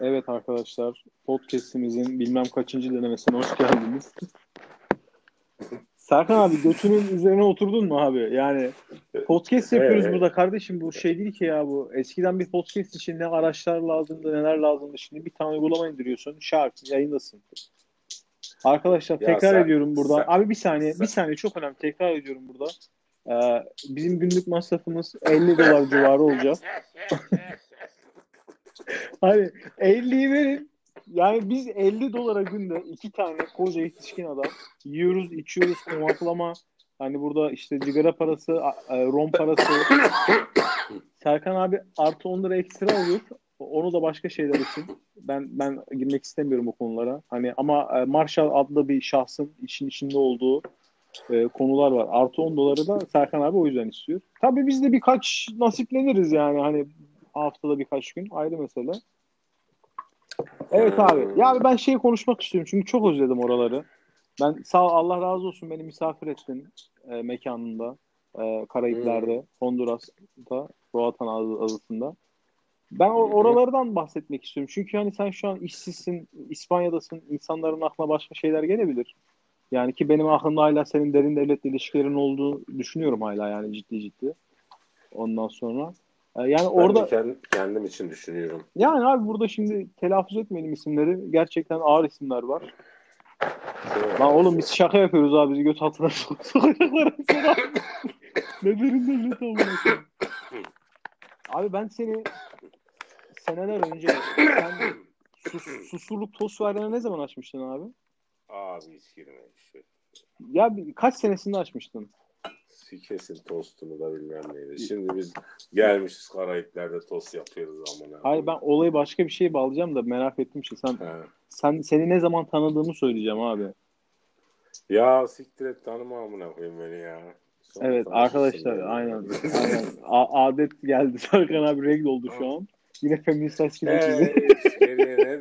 Evet arkadaşlar, podcast'imizin bilmem kaçıncı denemesine hoş geldiniz. Serkan abi götünün üzerine oturdun mu abi? Yani podcast yapıyoruz Evet. burada kardeşim bu şey değil ki ya bu. Eskiden bir podcast için ne araçlar lazımdı neler lazımdı. Şimdi bir tane uygulama indiriyorsun şart yayındasın. Arkadaşlar Ya tekrar sen- ediyorum burada. sen- abi bir saniye sen- bir saniye çok önemli tekrar ediyorum burada. Ee, bizim günlük masrafımız 50 dolar civarı olacak. Hani 50'yi verin. Yani biz 50 dolara günde iki tane koca yetişkin adam yiyoruz, içiyoruz, konaklama. Hani burada işte cigara parası, e, rom parası. Serkan abi artı 10 lira ekstra alıyor. Onu da başka şeyler için. Ben ben girmek istemiyorum o konulara. Hani ama e, Marshall adlı bir şahsın işin içinde olduğu e, konular var. Artı 10 doları da Serkan abi o yüzden istiyor. Tabii biz de birkaç nasipleniriz yani. Hani haftada birkaç gün ayrı mesele. Evet abi. Ya abi ben şeyi konuşmak istiyorum çünkü çok özledim oraları. Ben sağ ol, Allah razı olsun beni misafir ettin e, mekanında. E, Karayipler'de, Honduras'ta, Roatan Adası- adasında. Ben o- oralardan bahsetmek istiyorum. Çünkü hani sen şu an işsizsin, İspanya'dasın, insanların aklına başka şeyler gelebilir. Yani ki benim aklımda hala senin derin devletle ilişkilerin olduğu düşünüyorum hala yani ciddi ciddi. Ondan sonra. E, yani Ben orada kendim, kendim için düşünüyorum. yani abi burada şimdi telaffuz etmeyelim isimleri. Gerçekten ağır isimler var. Lan oğlum biz şaka yapıyoruz abi. Bizi göt altına sok- sokacaklar. ne derin devlet koyayım. Abi ben seni seneler önce sen sus, susurluk tost verene ne zaman açmıştın abi? Abi hiç girme işte. Ya bir- kaç senesinde açmıştın? Sikesin tostunu da bilmem neydi. Şimdi biz gelmişiz Karayipler'de tost yapıyoruz amına. Hayır ben olayı başka bir şeye bağlayacağım da merak ettim şey. Sen He. sen seni ne zaman tanıdığımı söyleyeceğim abi. Ya siktir et tanıma amına koyayım beni ya. Sonra Evet arkadaşlar yani. aynen. aynen. A- adet geldi. Serkan abi regl oldu şu an. Yine feminist aşkıyla çizdi. Evet, geriye ne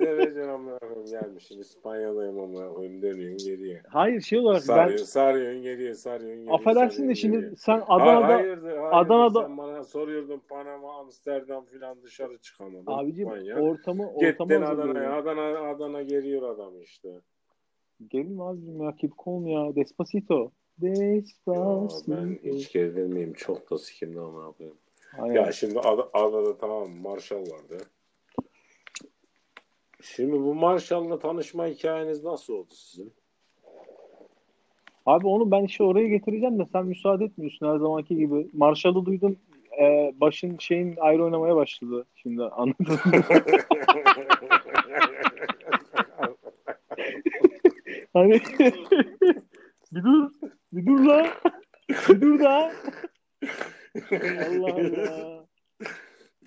amına koyayım gelmişim İspanya'dayım amına koyayım dönüyorsun geriye. Hayır şey olarak ben Sarıyorsun, geriye, sarıyorsun geriye. affedersin de şimdi geriye. sen Hayır, Adana'da hayırdır, hayırdır. Adana'da- Sen bana soruyordun Panama, Amsterdam filan dışarı çıkamadın. abicim Manyak. ortamı Gittin ortamı Adana'ya, hazırlıyorum. Adana, Adana geliyor adam işte. Gelin abicim ya keep calm ya. Despacito. Ya Despacito. ben hiç gerilmeyeyim. Çok da sikimli ama koyayım. Aynen. Ya şimdi Ad- Adana'da tamam Marshall vardı. Şimdi bu Marshall'la tanışma hikayeniz nasıl oldu sizin? Abi onu ben işte oraya getireceğim de sen müsaade etmiyorsun her zamanki gibi. Marshall'ı duydum. e, başın şeyin ayrı oynamaya başladı. Şimdi anladın mı? Hani bir dur. Bir dur la. Bir dur da. Allah Allah.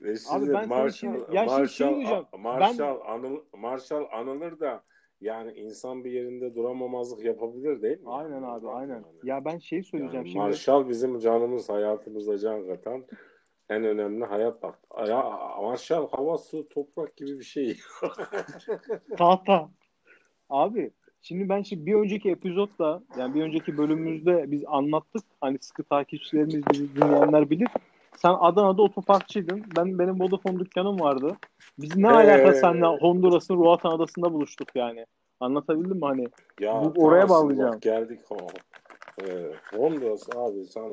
Ve Abi ben Marshall, şimdi- ya şimdi şey Marshall, diyeceğim. Marshall, anıl, Marshall anılır da yani insan bir yerinde duramamazlık yapabilir değil mi? Aynen abi Yani. aynen. Ya ben şeyi söyleyeceğim Yani şimdi. Marshall bizim canımız hayatımızda can katan en önemli hayat bak. Ya Marshall hava su toprak gibi bir şey. Tahta. Abi şimdi ben şimdi bir önceki epizodda yani bir önceki bölümümüzde biz anlattık. Hani sıkı takipçilerimiz bizi dinleyenler bilir. Sen Adana'da otoparkçıydın. Ben benim Vodafone dükkanım vardı. Biz ne Ee, alaka seninle Honduras'ın Roatan Adası'nda buluştuk yani. Anlatabildim mi hani? ya Bu- oraya bağlayacağım. Bak geldik. Ee, Honduras abi sana